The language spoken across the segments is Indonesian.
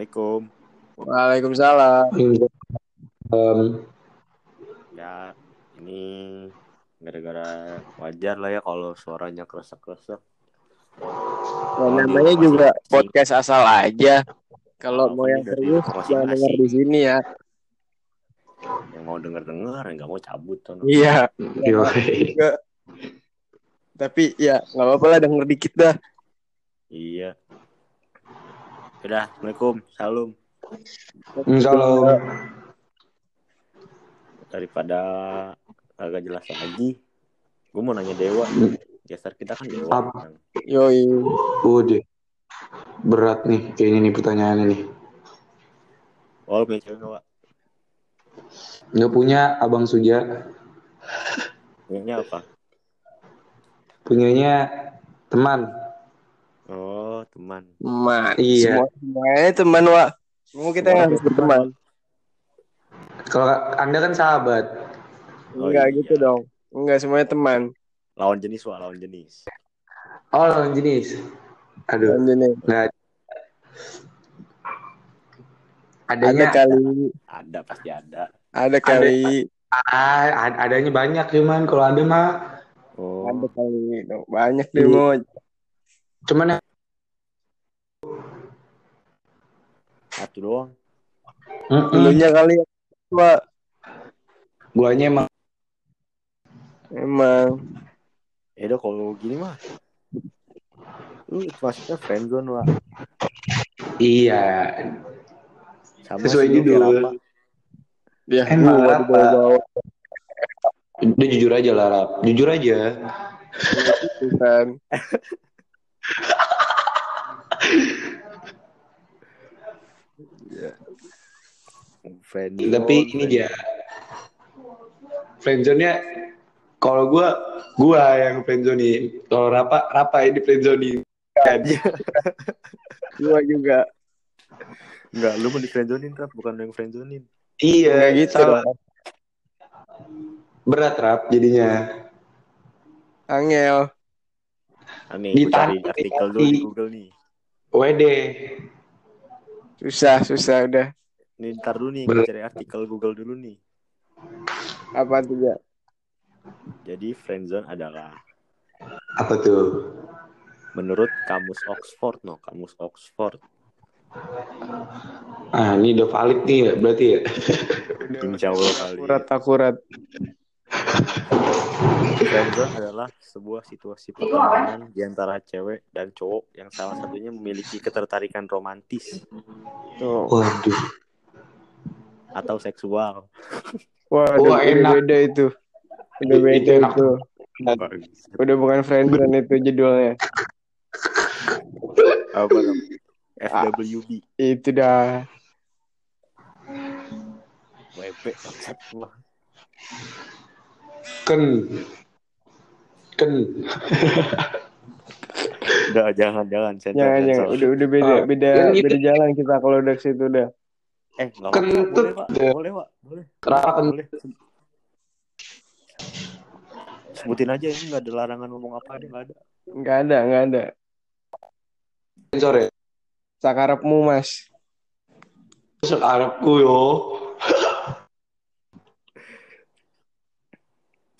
Assalamualaikum. Waalaikumsalam. Um, Ya, ini gara-gara wajar lah ya kalau suaranya kresek-kresek. Ya, namanya juga podcast asal aja. Kalau Oh, mau yang serius jangan dengar di sini ya. Yang mau denger-denger, yang nggak mau cabut. Tono. Iya. yoi. Juga. Tapi ya nggak apa-apa lah denger dikit dah. Iya. Udah, Assalamualaikum. Salam. Salam. Daripada agak jelas lagi, gue mau nanya Dewa. Geser kita kan Dewa. Apa? Yoi. Udah. Berat nih kayaknya nih pertanyaannya nih. Oh, punya cewek nggak, Wak? Nggak punya Abang Suja, Punyanya apa? punyanya teman. Oh, teman. Teman. Iya. Semua semuanya teman, Wak. Semua kita Semua harus teman. berteman. Kalau Anda kan sahabat. Oh, Enggak iya. gitu dong. Enggak semuanya teman. Lawan jenis, Wak. Lawan jenis. Oh, lawan jenis. Aduh, Dan ini nggak. ada Adanya kali, Ada, pasti ada. ada kali, ah, ad- adanya banyak cuman kalau ada mah Oh, ada kali. Banyak deh cuman ya satu doang. Dulunya kali, Wak. guanya emang Emang. Ya udah kalau gini mah. Lu maksudnya friendzone, Wak. iya Sama Sesuai lu judul. Ya, Emang gua apa? dibawa-bawa. udah jujur aja lah Rap. jujur aja kan. Friendzone. tapi ini aja friendzone-nya kalau gua gua yang friendzone kalau Rapa Rapa ini friendzone kan Gua juga. Enggak, lu mau di friendzonein, Rap. Bukan yang friendzonein. iya gitu salah. berat Rap jadinya Angel. Aneh, gue cari artikel dulu di. Google nih. WD Susah, susah udah. Nih, ntar dulu nih, gue Bener. cari artikel Google dulu nih. Apa tuh ya? Jadi, friendzone adalah apa tuh menurut kamus Oxford, no, kamus Oxford. ah ini udah valid nih ya berarti ya Insya Allah kali. Akurat, akurat. Friendzone adalah sebuah situasi pertemanan di antara cewek dan cowok yang salah satunya memiliki ketertarikan romantis Tuh. waduh atau seksual. Wah, Wah, udah, udah enak. beda itu. Udah Itu beda enak. itu. Udah bukan friendzone itu judulnya. Apa namanya? FWB, Itu dah. WP, kan kan Udah, jangan, jangan. Jangan, jangan. Udah, udah beda, Ah, beda, itu- beda jalan kita kalau udah situ udah. Eh, nggak Kentut. Boleh, Pak. Boleh, Pak. Boleh. Rapa kan Boleh. Sebutin aja ini nggak ada larangan ngomong apa ada nggak ada. Nggak ada, nggak ada. sensor ya Sakarepmu, Mas. Arabku yo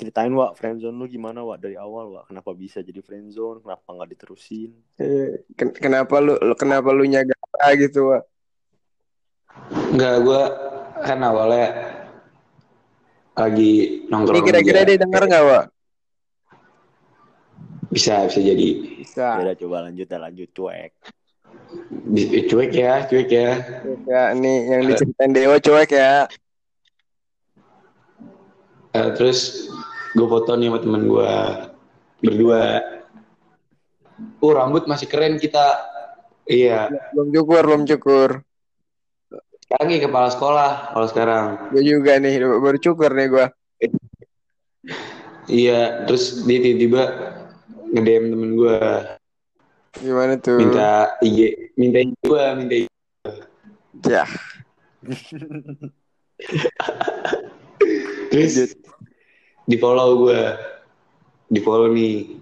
Ceritain Wak, friendzone lu gimana Wak dari awal Wak? Kenapa bisa jadi friendzone? Kenapa nggak diterusin? Eh, ken- kenapa lu, lu- kenapa lu nyaga gitu, Wak? Enggak, gue kan awalnya lagi Ini nongkrong kira-kira aja. dia dengar nggak, Wak? Bisa, bisa jadi. Bisa. Ya udah coba lanjut lanjut cuek. Eh, Cuek ya, cuek ya. Ya, nih yang diceritain Dewa cuek ya. Eh, terus gue foto nih sama temen gue berdua. Oh rambut masih keren kita. Iya. Belum cukur, belum cukur. Nih kepala sekolah kalau sekarang. Gue juga nih, baru cukur nih gue. Iya. Terus dia tiba-tiba nge-DM temen gue Gimana tuh? minta IG, minta IG gue, minta IG. Ya, Terus di follow gue, di follow nih.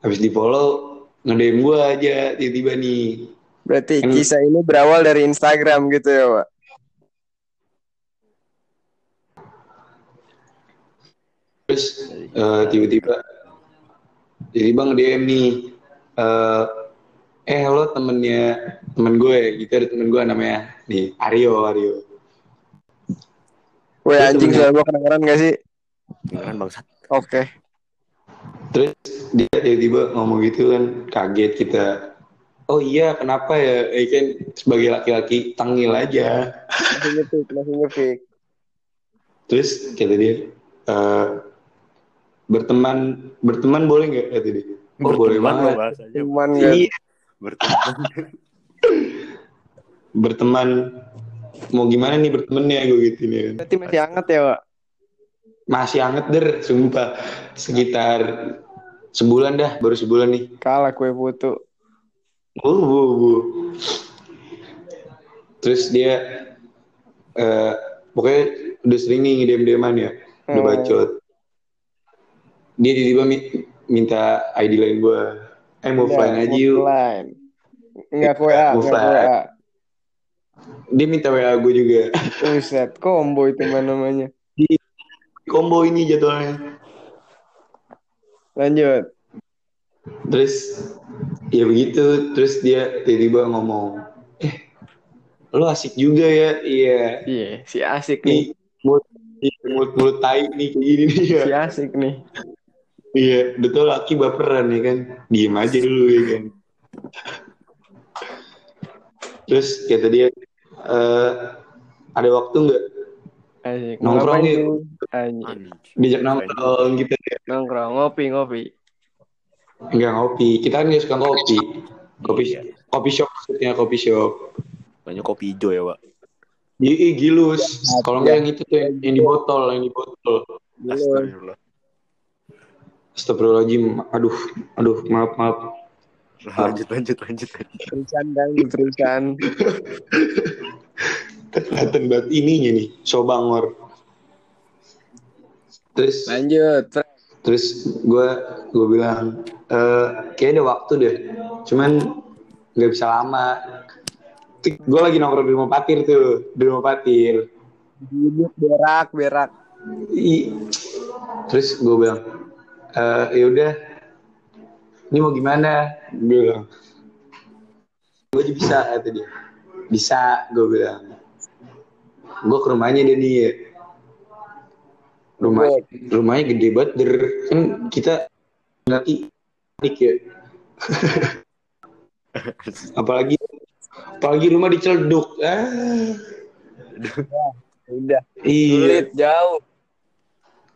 Habis di follow nge-DM gue aja tiba-tiba nih. Berarti kisah ini berawal dari Instagram gitu ya, Pak? terus eh, tiba-tiba tiba-tiba nge-DM nih eh eh lo temennya temen gue gitu ada temen gue namanya nih Aryo Aryo Woi Itu anjing suara gua kedengeran gak sih? Kan bangsat. Oke. terus dia tiba-tiba ngomong gitu kan kaget kita oh iya kenapa ya? Eh kan sebagai laki-laki tangil aja. Masih ngepik, masih ngepik. terus kata dia eh, berteman berteman boleh nggak? Kata dia. Oh boleh Berteman banget. gak Iya, Berteman. berteman. Mau gimana nih bertemannya? Gue gitu nih. Kan berarti masih hangat ya, Pak? masih anget der. Sumpah. Sekitar sebulan dah. Baru sebulan nih. Kalah kue putu. Bu bu bu terus dia eh pokoknya udah sering nih ngidem deman ya udah Hmm. bacot dia tiba-tiba mi- minta ID lain gue eh mau Udah, flying aja yuk offline. Enggak WA, enggak. WA. dia minta WA gue juga Buset, combo itu mana namanya. combo ini jadwalnya Lanjut. Terus ya begitu. Terus dia tiba-tiba ngomong eh lo asik juga ya. Iya. Iya, si asik nih. nih. mulut mulut mulut tai nih kayak gini nih ya Si asik nih. iya udah tau laki baperan ya kan. Diem aja dulu ya kan. Terus kata dia eh ada waktu nggak. Nongkrong yuk. diajak nongkrong gitu ya. Nongkrong, ngopi, ngopi. Enggak ngopi kita kan suka ngopi kopi Iya. kopi shop maksudnya kopi shop Banyak kopi hijau ya, Pak. Iya, gilus. Kalau nggak yang itu tuh yang, yang di botol, yang di botol. Astagfirullah. Astagfirullahaladzim. Aduh, aduh, maaf, maaf. Lanjut, lanjut, lanjut. Terusan dan terusan. Kelihatan banget ininya nih, sobangor. Terus, Lanjut. Terus gue gue bilang, eh kayak ada waktu deh. Cuman nggak bisa lama. Gue lagi nongkrong di rumah patir tuh, di rumah patir. Berak, berak. I- Terus gue bilang, eh ya udah, ini mau gimana? Gue bilang, gue aja bisa kata dia. Bisa, gue bilang. Gue ke rumahnya dia nih. Rumah, rumahnya gede banget, der. kan kita nanti panik ya. apalagi apalagi rumah dicelduk. Ah, Udah. iya. Sulit, jauh.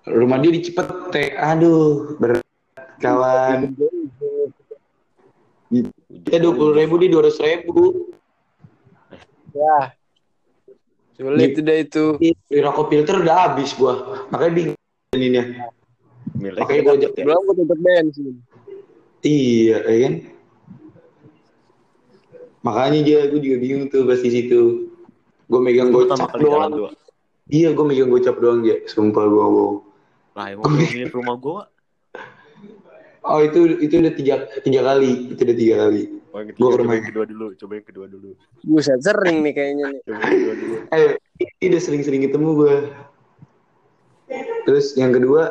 rumah dia di Cipete. Aduh, berat kawan. Kita dua puluh ribu dia dua ratus ribu. Ya. Sulit udah itu. Di rokok filter udah habis gua. Makanya bingung ininya. Gua ajak ya. Belum gue tutup bensin. Iya, ya kan? Makanya dia gue juga bingung tuh pas di situ. Gue megang Itu pertama gocap doang. Iya, gue megang gocap doang ya. Sumpah gue bohong. Lah, emang rumah gua. Oh itu itu udah tiga tiga kali. Itu udah tiga kali. Oh, yang Gua ketiga, ke coba rumah. yang kedua dulu, coba yang kedua dulu. Buset, sering nih kayaknya nih. Coba yang kedua dulu. Eh, ini udah sering-sering ketemu gue. Terus yang kedua,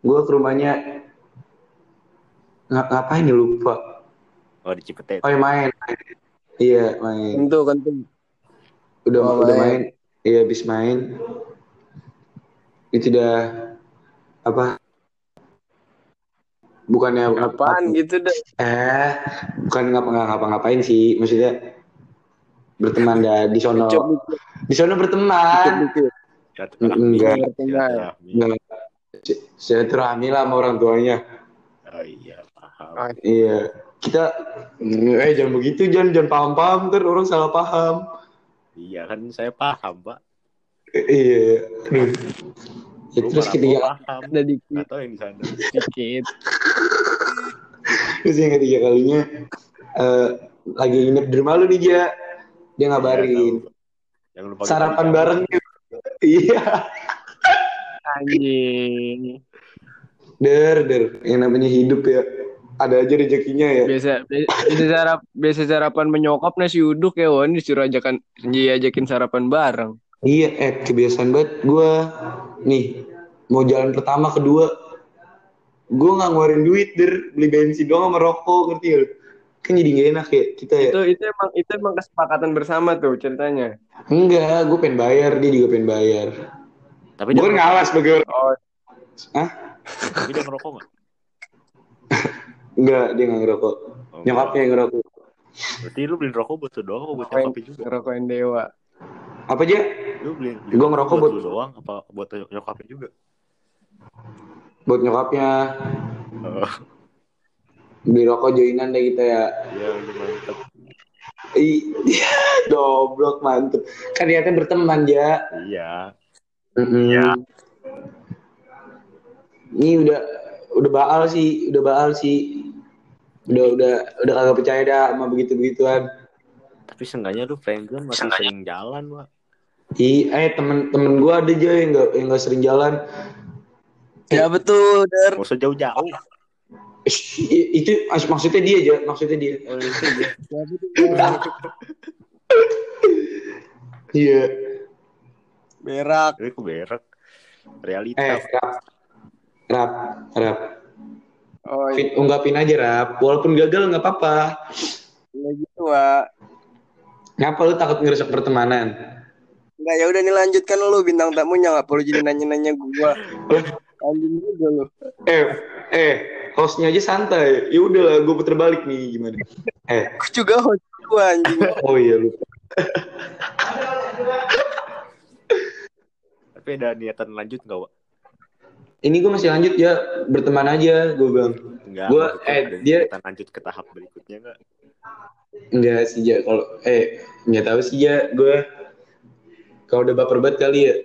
gue ke rumahnya Nga- ngapain ya lupa. Oh, di Cipete. Oh ya main. main. Iya main. Kentu, kentu. Udah Oh, udah main. main. Iya habis main. Itu udah apa? Bukannya Apaan gitu dah. Eh, bukan ngapa ngapa ngapain sih, maksudnya berteman dah di sono. Di sono berteman. Enggak. Enggak. Silaturahmi lah sama orang tuanya. Oh iya, paham. Oh, Iya. Kita eh jangan begitu, jangan jangan paham-paham ntar orang salah paham. Iya kan saya paham, Pak. Eh, iya. Aduh. Ya, terus ketiga paham. Ada dikit, Nggak tahu yang di sana. dikit. terus yang ketiga kalinya eh lagi nginep di rumah lu nih Ja. Dia ngabarin Iya. Yang lu pakai sarapan bareng. Iya. Anjing. Der, der, yang namanya hidup ya. ada aja rezekinya ya. Biasa biasa sarap biasa sarapan menyokap nasi uduk ya Wan disuruh ajakan diajakin sarapan bareng. Iya, eh kebiasaan banget gue nih mau jalan pertama kedua gue nggak ngeluarin duit der beli bensin doang sama rokok ngerti gak? Kan jadi gak enak ya kita ya. Itu itu emang itu emang kesepakatan bersama tuh ceritanya. Enggak, gue pengen bayar dia juga pengen bayar. Tapi Gue dia, kan ngalah sebagai orang. Oh, Hah? tapi dia ngerokok nggak? Enggak, dia nggak ngerokok. Oh, Nyokapnya yang ngerokok. Berarti lu beliin rokok buat doang buat nyokapnya juga? ngerokokin dewa. Apa aja? Lu beliin, Gua ngerokok buat buat- lu doang apa buat nyokapnya juga? Buat nyokapnya Oh, beli rokok joinan deh kita ya. iya mantep. Ih, goblok mantep. Kan niatnya berteman ya. Iya. Ya. Ini udah udah baal sih, udah baal sih. Udah udah udah kagak percaya dah sama begitu begituan. Tapi seenggaknya lu friendzone masih sering jalan, Wak. Ih, eh temen-temen gue ada aja yang nggak yang nggak sering jalan. Ya betul, Der. Gak usah jauh-jauh. I- itu maksudnya dia aja, maksudnya dia. Oh, itu aja. Ya betul. Iya. Berak. Tapi aku berak. Eh, Realitas. rap, rap, rap. Oh, iya Fit, ungkapin aja rap. Walaupun gagal nggak apa-apa. gitu, Wak. Ngapa lu takut ngerusak pertemanan? Enggak, ya udah nih lanjutkan lu bintang tamunya enggak perlu jadi nanya-nanya gua. Anjing juga lu. Eh, eh, hostnya aja santai. Ya udahlah, gue puter balik nih gimana? Eh, Aku juga host gua anjing. oh iya lupa. Tapi ada niatan lanjut gak, Wak? Ini gue masih lanjut ya, berteman aja, gue bilang. Enggak. Gua- eh, dia- lanjut ke tahap berikutnya enggak? Enggak sih ja, kalau eh nggak tahu sih ja, gue kalau udah baper banget kali ya.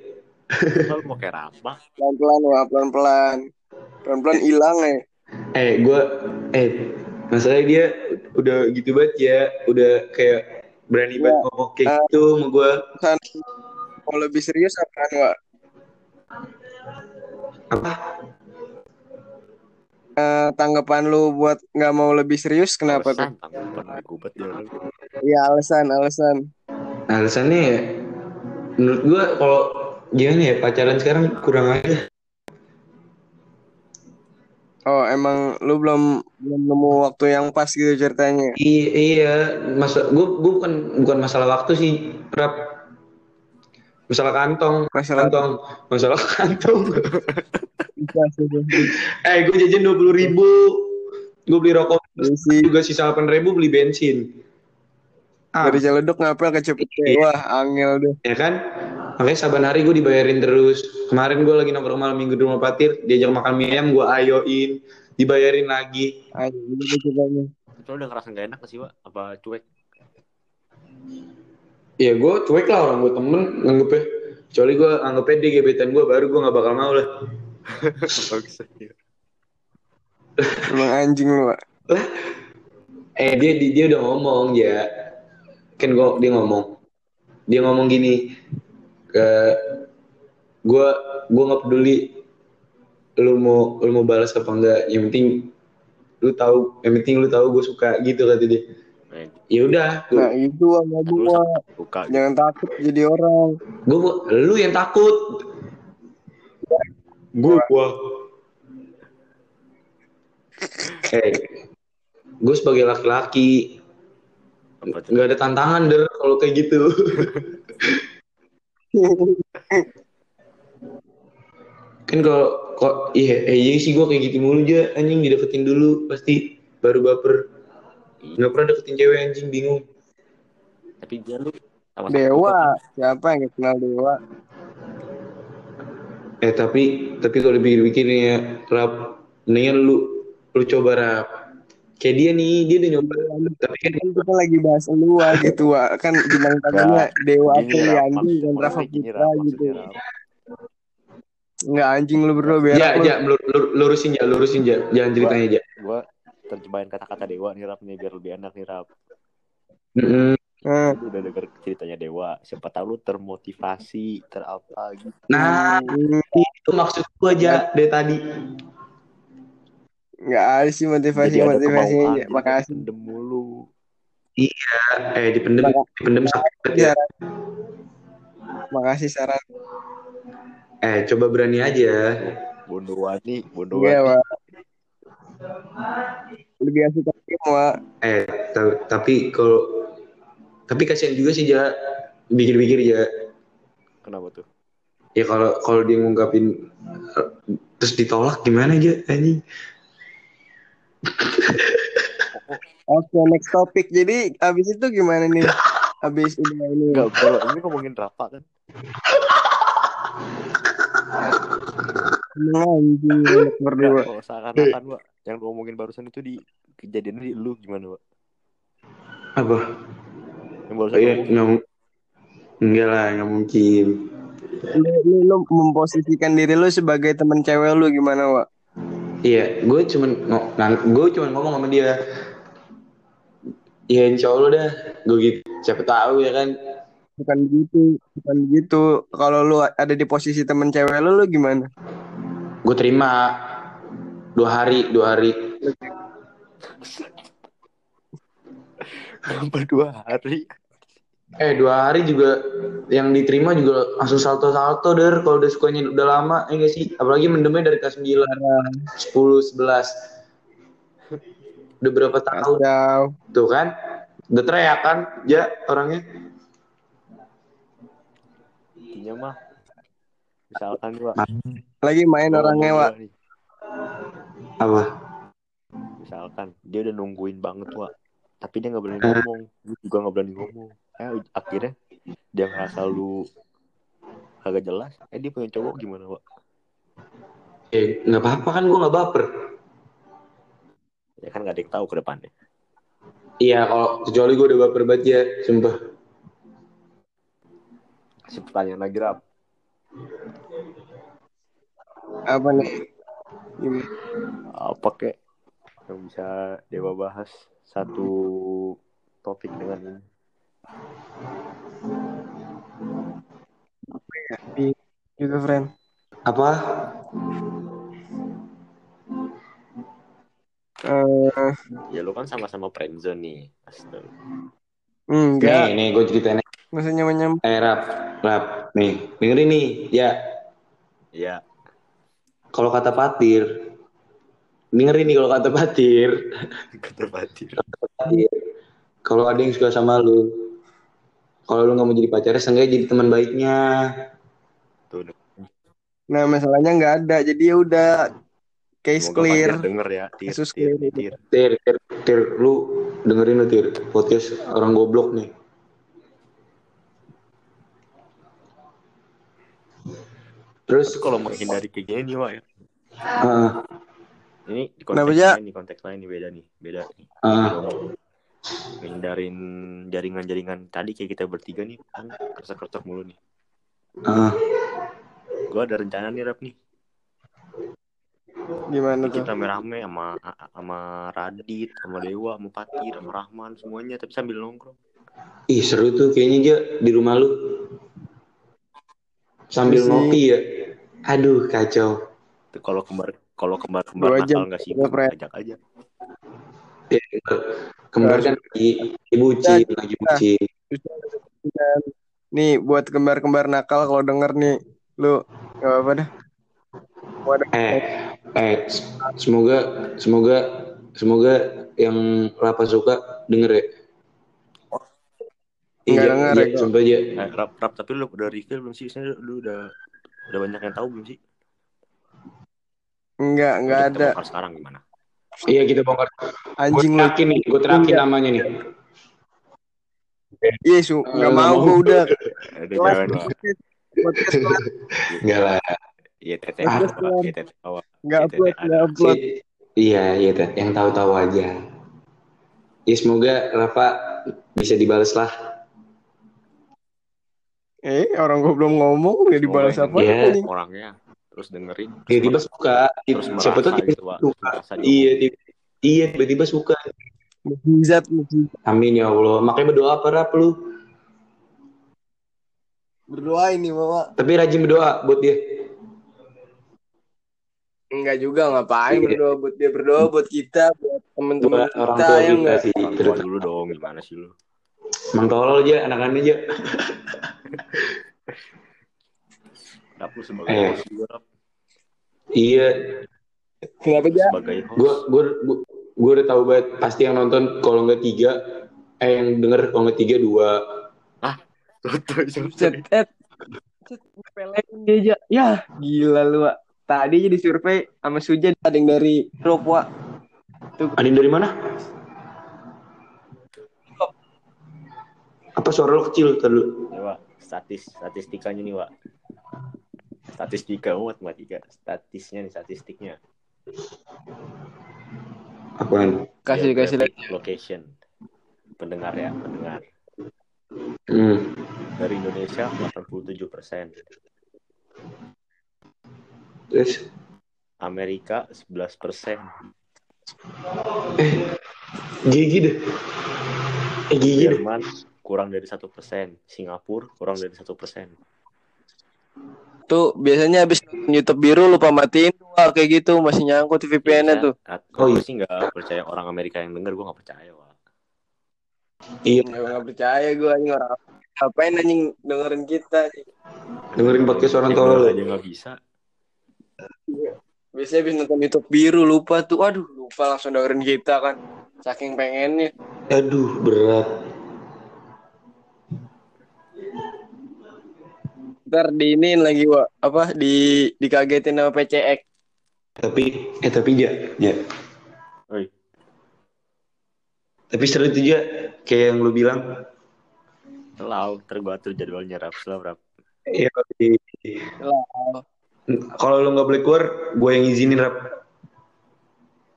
Lu mau kayak Rama? Pelan-pelan, Wak, pelan-pelan. Pelan-pelan hilang ya. Eh, gue eh masalahnya dia udah gitu banget ya, udah kayak berani banget ngomong kayak gitu sama gue. Mau lebih serius apaan, Wak? Apa? Eh, tanggapan lu buat nggak mau lebih serius kenapa tuh? Alasan, tanggapan gubat dia lu. Iya alasan alasan. Alasannya ya, menurut gue kalau gimana ya pacaran sekarang kurang aja. Oh emang lu belum belum nemu waktu yang pas gitu ceritanya. Iya, iya, masa gue gue bukan bukan masalah waktu sih, rap. Masalah kantong, Masalah kantong, masalah kantong. eh, gue jajan dua puluh ribu, gue beli rokok juga sisa delapan ribu beli bensin. Ah, dari Ciledug ngapel ke Cepete. Wah angel deh. ya kan? Makanya saban hari gue dibayarin terus. Kemarin gue lagi nongkrong malam minggu di rumah Patir, diajak makan mie ayam, gue ayoin, dibayarin lagi. Ayo gitu. Itu udah ngerasa gak enak sih, Wak? Apa cuek? Ya gue cuek lah orang gue temen nganggepnya. Kecuali gue anggapnya dia gebetan gue, baru gue gak bakal mau lah. Bagus. iya. Emang anjing lu, Wak. Eh dia dia, dia udah ngomong ya, kan gue dia ngomong, dia ngomong gini, ke gue gue nggak peduli lu mau lu mau balas apa enggak, yang penting lu tahu, yang penting lu tahu gue suka gitu kata dia. Ya udah, Nah itu lu Wak. suka gitu. Jangan takut jadi orang. gue lu yang takut. Gue gua. Eh, gue sebagai laki-laki? Nggak ada tantangan der kalau kayak gitu. kan kalau kok iya eh, iya sih gue kayak gitu mulu aja anjing dideketin dulu pasti baru baper nggak pernah deketin cewek anjing bingung Tapi dia lu sama Dewa. Siapa yang gak kenal Dewa? eh tapi tapi kalau dipikir-pikir nih ya rap mendingan lu lu coba rap kayak dia nih dia udah nyoba tapi kan Kan kita lagi bahas lu gitu Wak. Kan bintang tamunya Dewa anjing dan Rafa gini, Putra gitu. Enggak anjing lu berdua ya lu. ya lur- lur- lurusin ya lurusin ya jangan ceritanya aja Gua terjemahin kata-kata Dewa nih, Rap, nih, biar lebih enak nih, Rap. Nah, udah denger ceritanya Dewa. Siapa tahu lu termotivasi, terapa gitu. nah hmm, itu maksud gua aja dari tadi Nggak ada sih motivasi Jadi ada jadi Makasih. pendem mulu. Eh dipendem, dipendem sakit ya. Makasih saran. Eh coba berani aja. Wani, Bondo Iya. Lebih asik Wak. Eh ta- tapi kalau tapi kasihan juga sih ja pikir-pikir ya. Kenapa tuh? Ya kalau kalau dia ngungkapin eh, terus ditolak gimana aja anjing? Oke, next topic. Jadi abis itu gimana nih? Abis udah ini. Enggak, bro. Ini ngomongin Rafa kan. Banyak berdua. Enggak, kalau seakan-akan, Wak. Yang ngomongin barusan itu di kejadiannya di lu gimana, Wak? Apa? Yang barusan Oh, iya, ngomong. nggak mu- enggak lah, nggak mungkin. Lu, lu, lu memposisikan diri lu sebagai teman cewek lu gimana, Wak? Iya, gue cuman nah, gue cuman ngomong sama dia. Ya insya Allah dah, gue gitu. Siapa tahu ya kan. Bukan begitu, bukan begitu. Kalau lu ada di posisi teman cewek lu, lu gimana? Gue terima dua hari, dua hari. Sampai dua hari. Eh dua hari juga yang diterima juga langsung salto-salto der kalau udah sukanya udah lama ya gak sih apalagi mendemnya dari kelas 9 10 11 udah berapa tahun tuh kan udah teriak kan ya orangnya Intinya mah. Misalkan, Wak. Lagi main gua orangnya, gua nih. apa Misalkan, dia udah nungguin banget, Wak. Tapi dia gak berani ngomong. Lu juga gak berani ngomong. Eh, akhirnya dia ngerasa lu kagak jelas. Eh, dia punya cowok gimana, Wak? eh nggak apa-apa kan gue nggak baper Ya kan gak ada yang tahu ke depannya. iya kalau kecuali gue udah baper banget ya sumpah Kasih pertanyaan lagi, Rap. Apa nih? Gimana? Apa kek yang bisa Dewa bahas satu topik dengan ini? Gitu, friend. apa Eh, Ya lu kan sama-sama friendzone nih. Astaga. enggak. nih nih gue ceritain Nggak usah nyam-nyam. eh rap rap nih dengerin nih ya Ya, kalau kata patir dengerin nih kalau kata patir kata batin. kalau ada yang suka sama lu kalau lu nggak mau jadi pacarnya seenggaknya jadi teman baiknya Tuh, Nah, masalahnya nggak ada. Jadi ya udah case semoga clear. Denger ya. Tir, Kasus tir, clear. tir. tir tir tir lu dengerin lu tir podcast orang goblok nih terus Tapi kalau menghindari kayak gini nih, Wak, ya. ah Ini konteks lain nih, konteks lain nih beda nih, beda. nih. ah Menghindarin jaringan-jaringan tadi kayak kita bertiga nih kan kerasa-kerasa mulu nih. ah Gue ada rencana nih rap nih. Gimana tuh? Kita rame-rame sama sama Radit, sama Dewa, sama Patir, sama Rahman semuanya tapi sambil nongkrong. ih seru tuh kayaknya aja di rumah lu sambil Terus sih- ngopi ya aduh kacau Tuh kalau kembar kalau kembar-kembar Dua nakal nggak sih ajak aja. Ya, kembar kan lagi lagi bucin lagi bucin Nih buat kembar-kembar nakal kalau denger nih lu nggak apa-apa dah. Waduh. eh eh semoga semoga semoga yang Rafa suka denger ya Nggak iya, denger iya, ya, sumpah aja. Eh, rap, rap tapi lu udah reveal belum sih? Sebenarnya lu udah udah banyak yang tahu belum sih? Enggak, enggak Kita ada. bongkar sekarang gimana? Iya kita bongkar. Gue Anjing lu. terakin nih, gue terakin Iya. namanya nih. Iya, su, enggak Eh, mau gua mau. udah. Enggak lah. Iya teteh. Iya teteh. Enggak Iya, upload, teteh enggak upload. Iya, iya, Tet. yang tahu-tahu aja. Ya semoga Rafa bisa dibalas lah. Eh, orang gua belum ngomong udah dibalas apa Iya. orangnya terus dengerin Tiba-tiba suka. terus Siapa tahu merasa tiba suka. Iya, tiba- iya tiba-tiba suka. Mukjizat, mukjizat. Amin ya Allah. Makanya berdoa apa Rap lu? Berdoa ini, Bapak. Tapi rajin berdoa buat dia. Enggak juga ngapain Iya. berdoa buat dia berdoa buat kita buat temen-temen Buat orang kita tua ya kita enggak sih. Orang tua dulu dong, gimana sih lu? Emang tolol aja anak-anak aja. Lu sebagai Eh. host juga. Iya, kenapa sebagai host. gue gue gue udah tahu banget pasti yang nonton kalau nggak tiga eh yang denger kalau nggak tiga dua Sotoy. Cet, dia aja. Ya, gila lu, Wak. Tadi aja di survei sama Suja ada yang dari Rob, Wak. Tuh, ada yang dari mana apa suara lo kecil terlalu Nih, Wak. Statis, statistikanya nih, Wak. Statistika, oh, matematika. Statisnya nih, statistiknya. apaan kasih kasih. Geographic Location. Pendengar ya, pendengar. Hmm. Dari Indonesia 87 persen. terus Amerika 11 persen. eh gigi deh eh gigi deh Jerman kurang dari satu persen. Singapura kurang dari satu persen. Tuh, biasanya habis nonton YouTube biru lupa matiin tuh, Wak, kayak gitu, masih nyangkut VPN-nya tuh. Oh, iya. sih nggak percaya orang Amerika yang denger, gue nggak percaya. Wak. Iya. Gak percaya gue anjing orang ngapain anjing dengerin kita dengerin podcast orang tolol denger aja nggak bisa. biasanya habis nonton YouTube biru lupa tuh. Aduh lupa langsung dengerin kita kan. Saking pengennya. Aduh berat. Ntar diinin lagi wa apa di dikagetin sama PCX tapi eh tapi ja ja Oi, tapi seru itu ja kayak yang lu bilang Lau, ntar gue atur jadwalnya rap, slow rap. Iya, di- kalau lu nggak boleh keluar, gue yang izinin rap.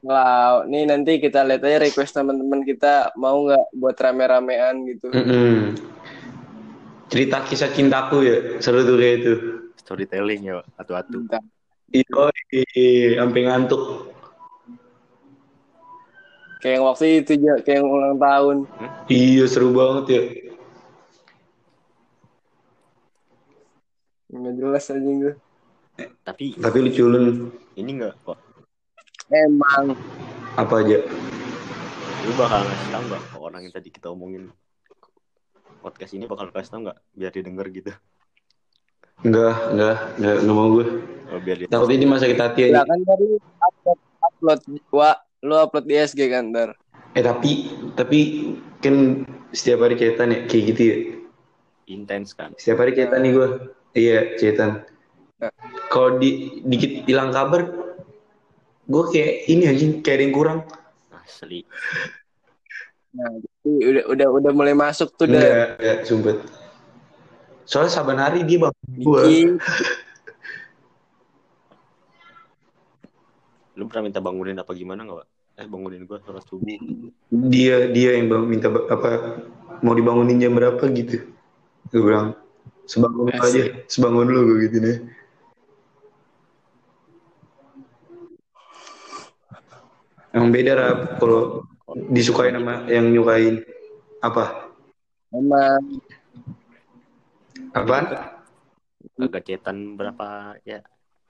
Wow, nih nanti kita lihat aja request teman-teman kita mau nggak buat rame-ramean gitu. Mm-mm. Cerita kisah cintaku ya, seru tuh kayak itu. Storytelling ya, atu-atu. Iya, iya, sampai ngantuk. Kayak yang waktu itu kayak yang ulang tahun. Iya, seru banget ya. Nggak jelas aja gue. Tapi Tapi lucu lu ini nggak, Wak. Emang apa aja? Lu bakal ngasih tau nggak ke orang yang tadi kita omongin podcast ini bakal kasih tau nggak biar dia denger gitu. Enggak, enggak, enggak, enggak mau gue. Oh, biar dia Takutnya dia masa kita hati ya aja. kan tadi upload upload wa lu upload di SG kan ntar. Eh tapi, tapi kan setiap hari cetan ya, kayak gitu ya. intens kan. Setiap hari cetan nih gue. Iya, cetan. Ya. Kalau di dikit hilang kabar, gue kayak ini anjing, kayak ada yang kurang. Asli. Nah, jadi udah udah udah mulai masuk tuh udah Enggak, enggak, sumpet. Soalnya saban hari dia bang gue. dikit. Lu pernah minta bangunin apa gimana nggak, Wak? Eh, bangunin gua sholat subuh. Dia dia yang bang minta apa mau dibangunin jam berapa gitu. Gue bilang sebangun Asik. aja, sebangun lu gue gitu nih. Emang beda rap kalau disukain sama yang nyukain apa? Emang Apaan? Agak cetan berapa ya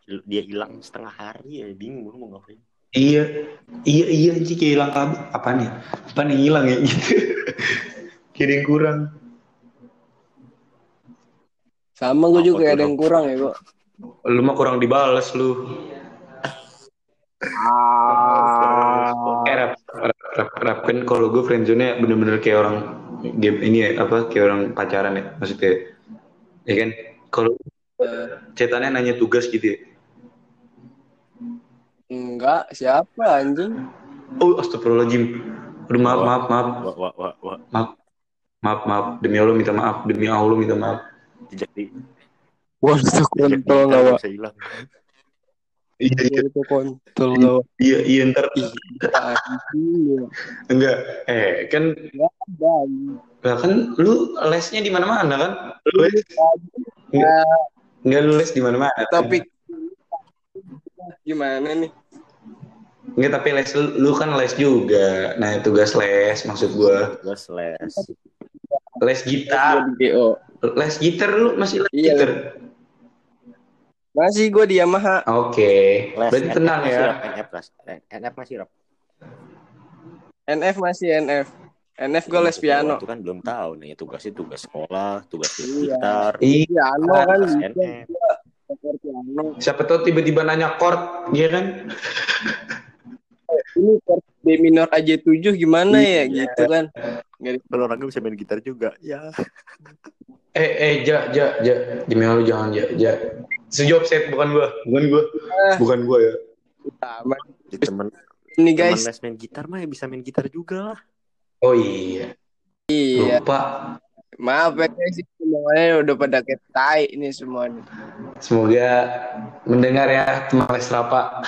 dia hilang setengah hari ya bingung lu mau ngapain. Iya, iya iya sih kayak hilang. Apaan ya? Apaan yang hilang ya gitu? kayak ada yang kurang. sama gue Apa juga tuh, ada yang kurang ya kok. Lu mah kurang dibales lu. Ah. Eh, rap, rap, rap, rap kan kalau gue friendzone-nya bener-bener kayak orang game ini ya, apa kayak orang pacaran ya maksudnya. Ya kan? Kalau cetannya nanya tugas gitu ya. Enggak, siapa anjing? Oh, astagfirullahaladzim. Aduh, maaf, maaf, maaf, Wah, wah, wah, wah. maaf, maaf, maaf. Demi Allah minta maaf, demi Allah minta maaf. Jejak di Waduh, jejak kontol digital nggak, Wak? bisa hilang. Iya, iya, Itu kontol Wak? iya, iya, ntar anjing. enggak. Eh, kan, Dan lah kan lu lesnya di mana-mana kan? Lu les, enggak, enggak lu les di mana-mana. topik gimana nih? Enggak, tapi les lu, kan les juga. Nah, tugas les maksud gua. Gas les. Les gitar. Di GO. Les gitar lu masih les Iya. gitar. Masih gue di Yamaha. Oke. Les, Berarti NF tenang masih, ya. Rap, NF. NF masih rap. NF masih NF. NF gue les piano. Itu kan belum tahu nih tugasnya tugas sekolah, tugas Iya. gitar, Iya. Piano kan tugas NF. Siapa tahu tiba-tiba nanya chord, iya kan? Ini chord D minor AJ 7 gimana ya Iya. gitu kan. Kalau orang bisa main gitar juga, ya. Eh, eh, ja, ja, ja. Demi Allah jangan, ja, ja. Sejawab set, bukan gua. Bukan gua. Ah. Bukan gua ya. Utama. Di temen, Ini temen guys. les main gitar mah ya bisa main gitar juga lah. Oh iya. Iya. Lupa. Maaf ya guys, semuanya udah pada ketai ini semua. nih. Semoga mendengar ya teman les Rapa.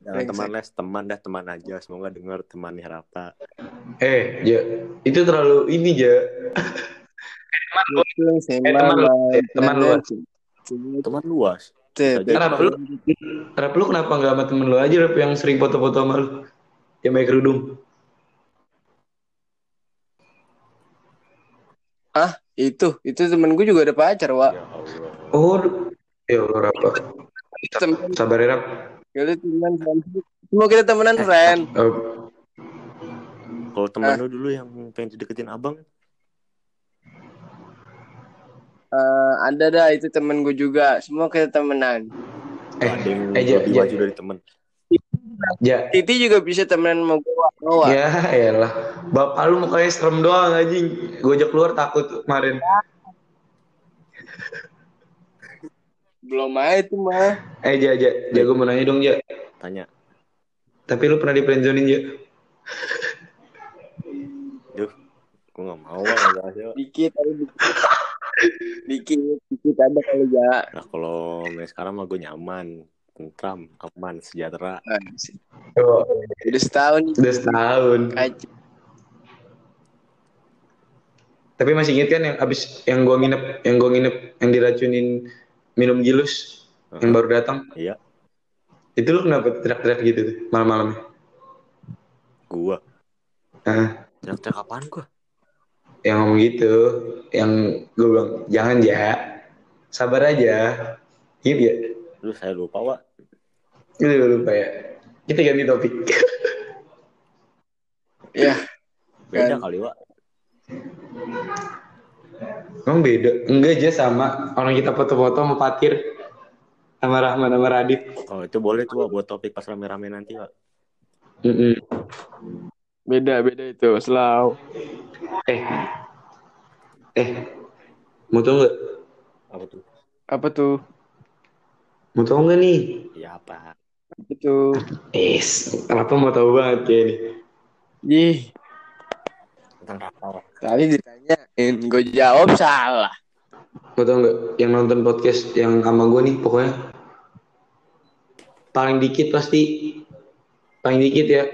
Jangan Brengsek. Teman les, teman dah teman aja. Semoga dengar temannya Rapa. Eh, ja. Itu terlalu ini, ja. Eh, teman lu, eh, teman lu. Teman luas. Tuh, tuh. Kenapa lu? Rap lu kenapa nggak sama temen lu aja Rap yang sering foto-foto sama lu? Yang pakai kerudung. Ah, itu, itu temen gue juga ada pacar, Wak. Ya Allah. Oh, ya Allah Rapa. Temen, Sabar ya Kita temenan, friend. Semua kita temenan, friend. Oh, Kalau teman Ah. lu dulu yang pengen dideketin abang, Eh, ada dah, itu temen gue juga. Semua kita temenan. eh, ada yang eh, ja, lebih ja, maju dari temen. ja. Titi juga bisa temenan sama gue, Wak. Wak. Ya, elah. Bapak lu mukanya serem doang anjing. Gue ajak keluar takut kemarin. Belum aja tuh, mah. Eh, Ja, Ja. Ja, gue mau nanya dong, Ja. Tanya, Tapi lu pernah di friendzonin, Ja? duh, gue gak mau lah ada. Dikit, tapi dikit. Dikit, dikit ada kali ya. Nah kalau main sekarang mah gue nyaman, tentram, aman, sejahtera. Oh, Udah setahun udah setahun. Kacau. Tapi masih inget kan yang abis yang gua nginep, yang gua nginep, yang diracunin minum gilus yang baru datang. Iya, Itu lu kenapa teriak-teriak gitu tuh malam-malamnya? gue. Ah, Teriak-teriak apaan gue? yang ngomong gitu, yang gue bilang jangan ya, sabar aja. Gitu ya. Lu saya lupa, Wak. Itu gue lupa ya. Kita ganti topik. Ya, Beda Kan. kali, Wak. Emang beda? Enggak aja sama orang kita foto-foto sama Patir sama Rahman sama Radit. Oh itu boleh tuh, buat topik pas rame-rame nanti. Mm-mm. beda beda itu selalu. Eh, eh, mau tau nggak? Apa tuh? Apa tuh? Mau tau nggak nih? Ya apa? Itu. Es, kenapa mau tahu banget kayak ini? Ih, Tentang Wak. tadi ditanyain, gue jawab salah. Mau tau nggak? Yang nonton podcast yang sama gue nih, pokoknya paling dikit pasti paling dikit ya.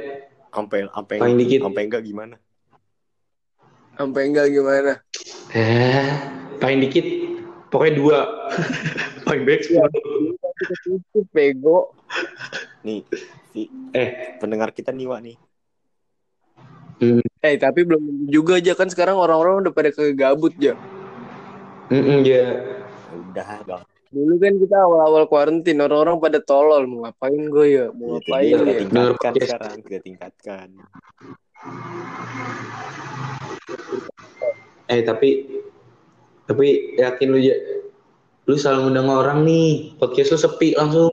Sampai sampai Paling dikit. sampai enggak gimana? Sampai enggak gimana? Eh, paling dikit pokoknya dua. paling baik sepuluh. Itu pego. Nih, si Eh, pendengar kita nih, Wak nih. Mm, Eh, tapi belum juga aja kan sekarang orang-orang udah pada kegabut ya. mm, mm, ya. Udah, gak. Dulu kan kita awal-awal kuarantin orang-orang pada tolol mau ngapain gue ya? Mau Itu ngapain dia kita ya? tingkatkan podcast. sekarang, kita tingkatkan. Eh tapi tapi yakin lu ya lu selalu ngundang orang nih podcast lu sepi langsung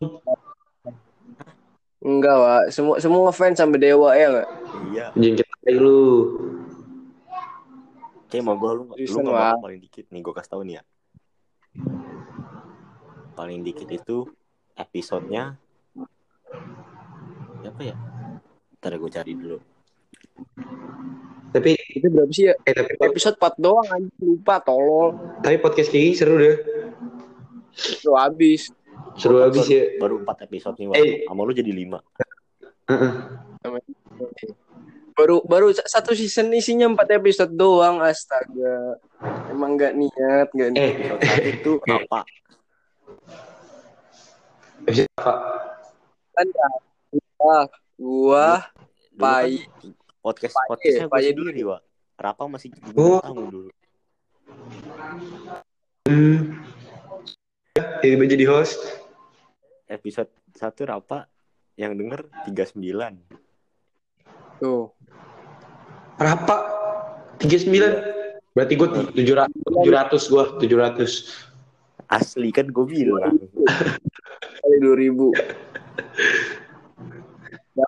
Enggak, Wak. Semua semua fans sampai dewa ya enggak? Iya, jengket aja lu kayak mau gue lu, lu mau paling dikit nih, gue kasih tau nih ya. Paling dikit itu episodenya apa ya? Ntar gue cari dulu. tapi Itu berapa sih ya? eh tapi Episode 4 doang aja lupa tolol. tapi podcast Kiki seru deh Itu habis. seru habis ya Baru 4 episode nih. Eh. Sama lu jadi 5. Heeh. Baru baru satu season isinya 4 episode doang astaga. Emang enggak niat, enggak niat. eh Episode 1 itu apa? episode apa Kan gua, gua Dulu kan Pai. podcast Pai, podcastnya gue Pai sendiri, Wak. Rapa masih Oh. tamu dulu. hmm, tiba-tiba jadi host. Episode 1 Rapa yang denger 39. Tuh. Rapa 39. Berarti gue 700 gue 700. Asli kan gue bilang. Kali 2000. Ya,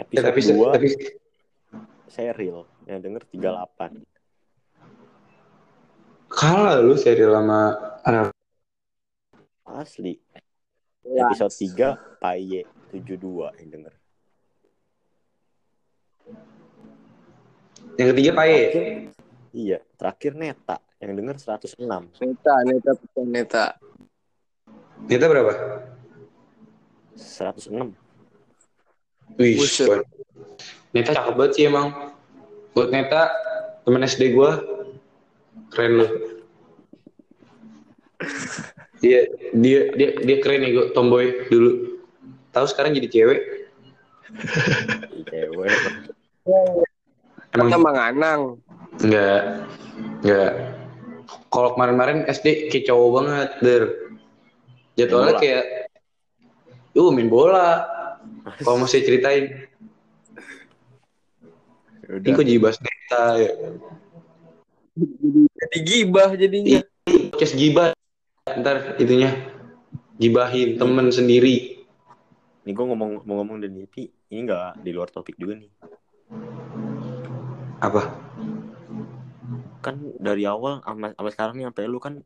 tapi Episode 2 tapi serial yang denger 38. kalah lu serial sama anak Asli. Ya. Episode 3 Paye 72 yang denger. Yang ketiga Paye. Iya, terakhir Neta yang denger 106. Neta, neta, neta. Neta berapa? 106. Wih, Neta cakep banget sih emang. Buat Neta, temen SD gue, keren lu. Dia dia dia dia keren nih gue tomboy dulu. Tahu sekarang jadi cewek. Cewek. Emang Sama Anang. enggak enggak. Kalau kemarin-kemarin SD cowok banget, der. Jadwalnya kayak, uh main bola. Kalau mau saya ceritain, ini Udah. kok jadi bahas Neta ya. Jadi, jadi gibah jadinya. Podcast gibah ntar itunya gibahin temen sendiri Nih gue ngomong mau ngomong dan ini nggak di luar topik juga nih. Apa Kan dari awal sama, sama sekarang nih sampai lu kan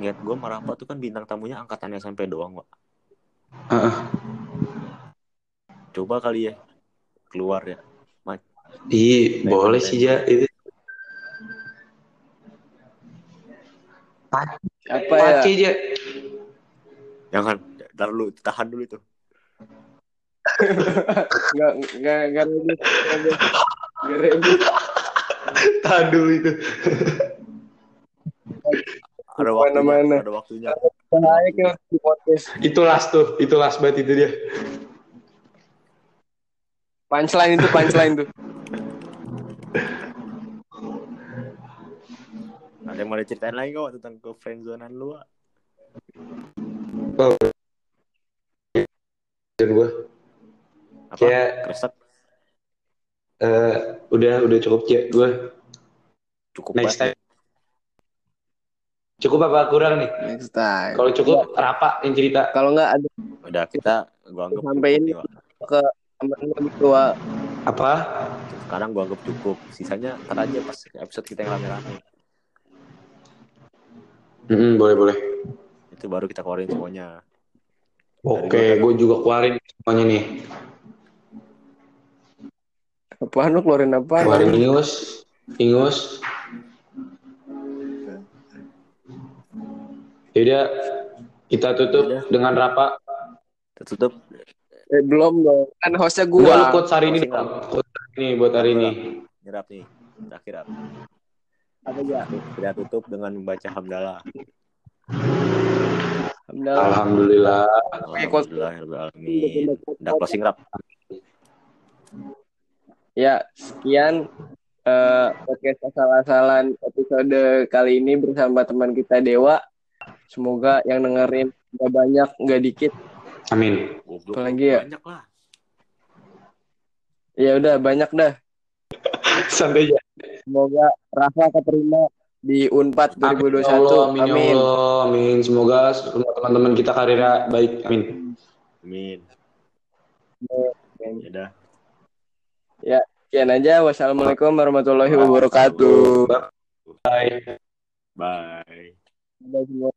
niat gue merapat tuh kan bintang tamunya angkatan SMP doang, Wak. Heeh. Coba kali ya keluar ya. Iya, boleh sih ya itu. Apa ya? Aja. Jangan, ntar lu tahan dulu itu. Enggak enggak enggak rebus. Enggak rebus. Tahan dulu itu. Ada waktunya, Mana-mana. ada waktunya. Bahaya podcast. Itu last tuh, itu last banget itu dia. Punchline itu punchline tuh. Ada yang mau diceritain lagi kok tentang ke friendzonean lu, Wak? Dan gue Apa? Kayak- Kresek eh udah udah cukup ya gue. cukup Next time. Cukup apa kurang nih? Next time. Kalau cukup Rapa yang cerita. Kalau enggak ada Udah kita gua anggap Sampein. cukup nih, Wak. temen lebih tua. Apa? Sekarang gua anggap cukup. Sisanya ntar aja pas episode kita yang rame-rame. Mm boleh boleh. Itu baru kita keluarin semuanya. Oke, gue juga keluarin semuanya nih. Apaan lu keluarin apa? Keluarin ingus, ingus. Yaudah, kita tutup Yaudah. dengan Rapa. Kita tutup. Eh, belum dong. Kan hostnya Enggak, lu gua. quotes hari ini. Quotes hari ini buat hari ini. Nyerap nih. Terakhir Ap. Apa ya? Kita tutup dengan membaca hamdalah. Alhamdulillah. Alhamdulillah. Alhamdulillah alamin. Udah closing rap. Ya, sekian eh, podcast asal-asalan episode kali ini bersama teman kita Dewa. Semoga yang dengerin nggak banyak, nggak dikit. Amin. Goblok. Apalagi ya? Banyak lah. Ya udah banyak dah. Sampai aja. Semoga Rafa keterima di Unpad Amin 2021. ya Allah, amin, ya Amin. Allah, amin. Semoga semua teman-teman kita karirnya baik. Amin. Amin. Amin. Ya udah. Sekian aja. Wassalamualaikum warahmatullahi wabarakatuh. Bye. Bye. Semua.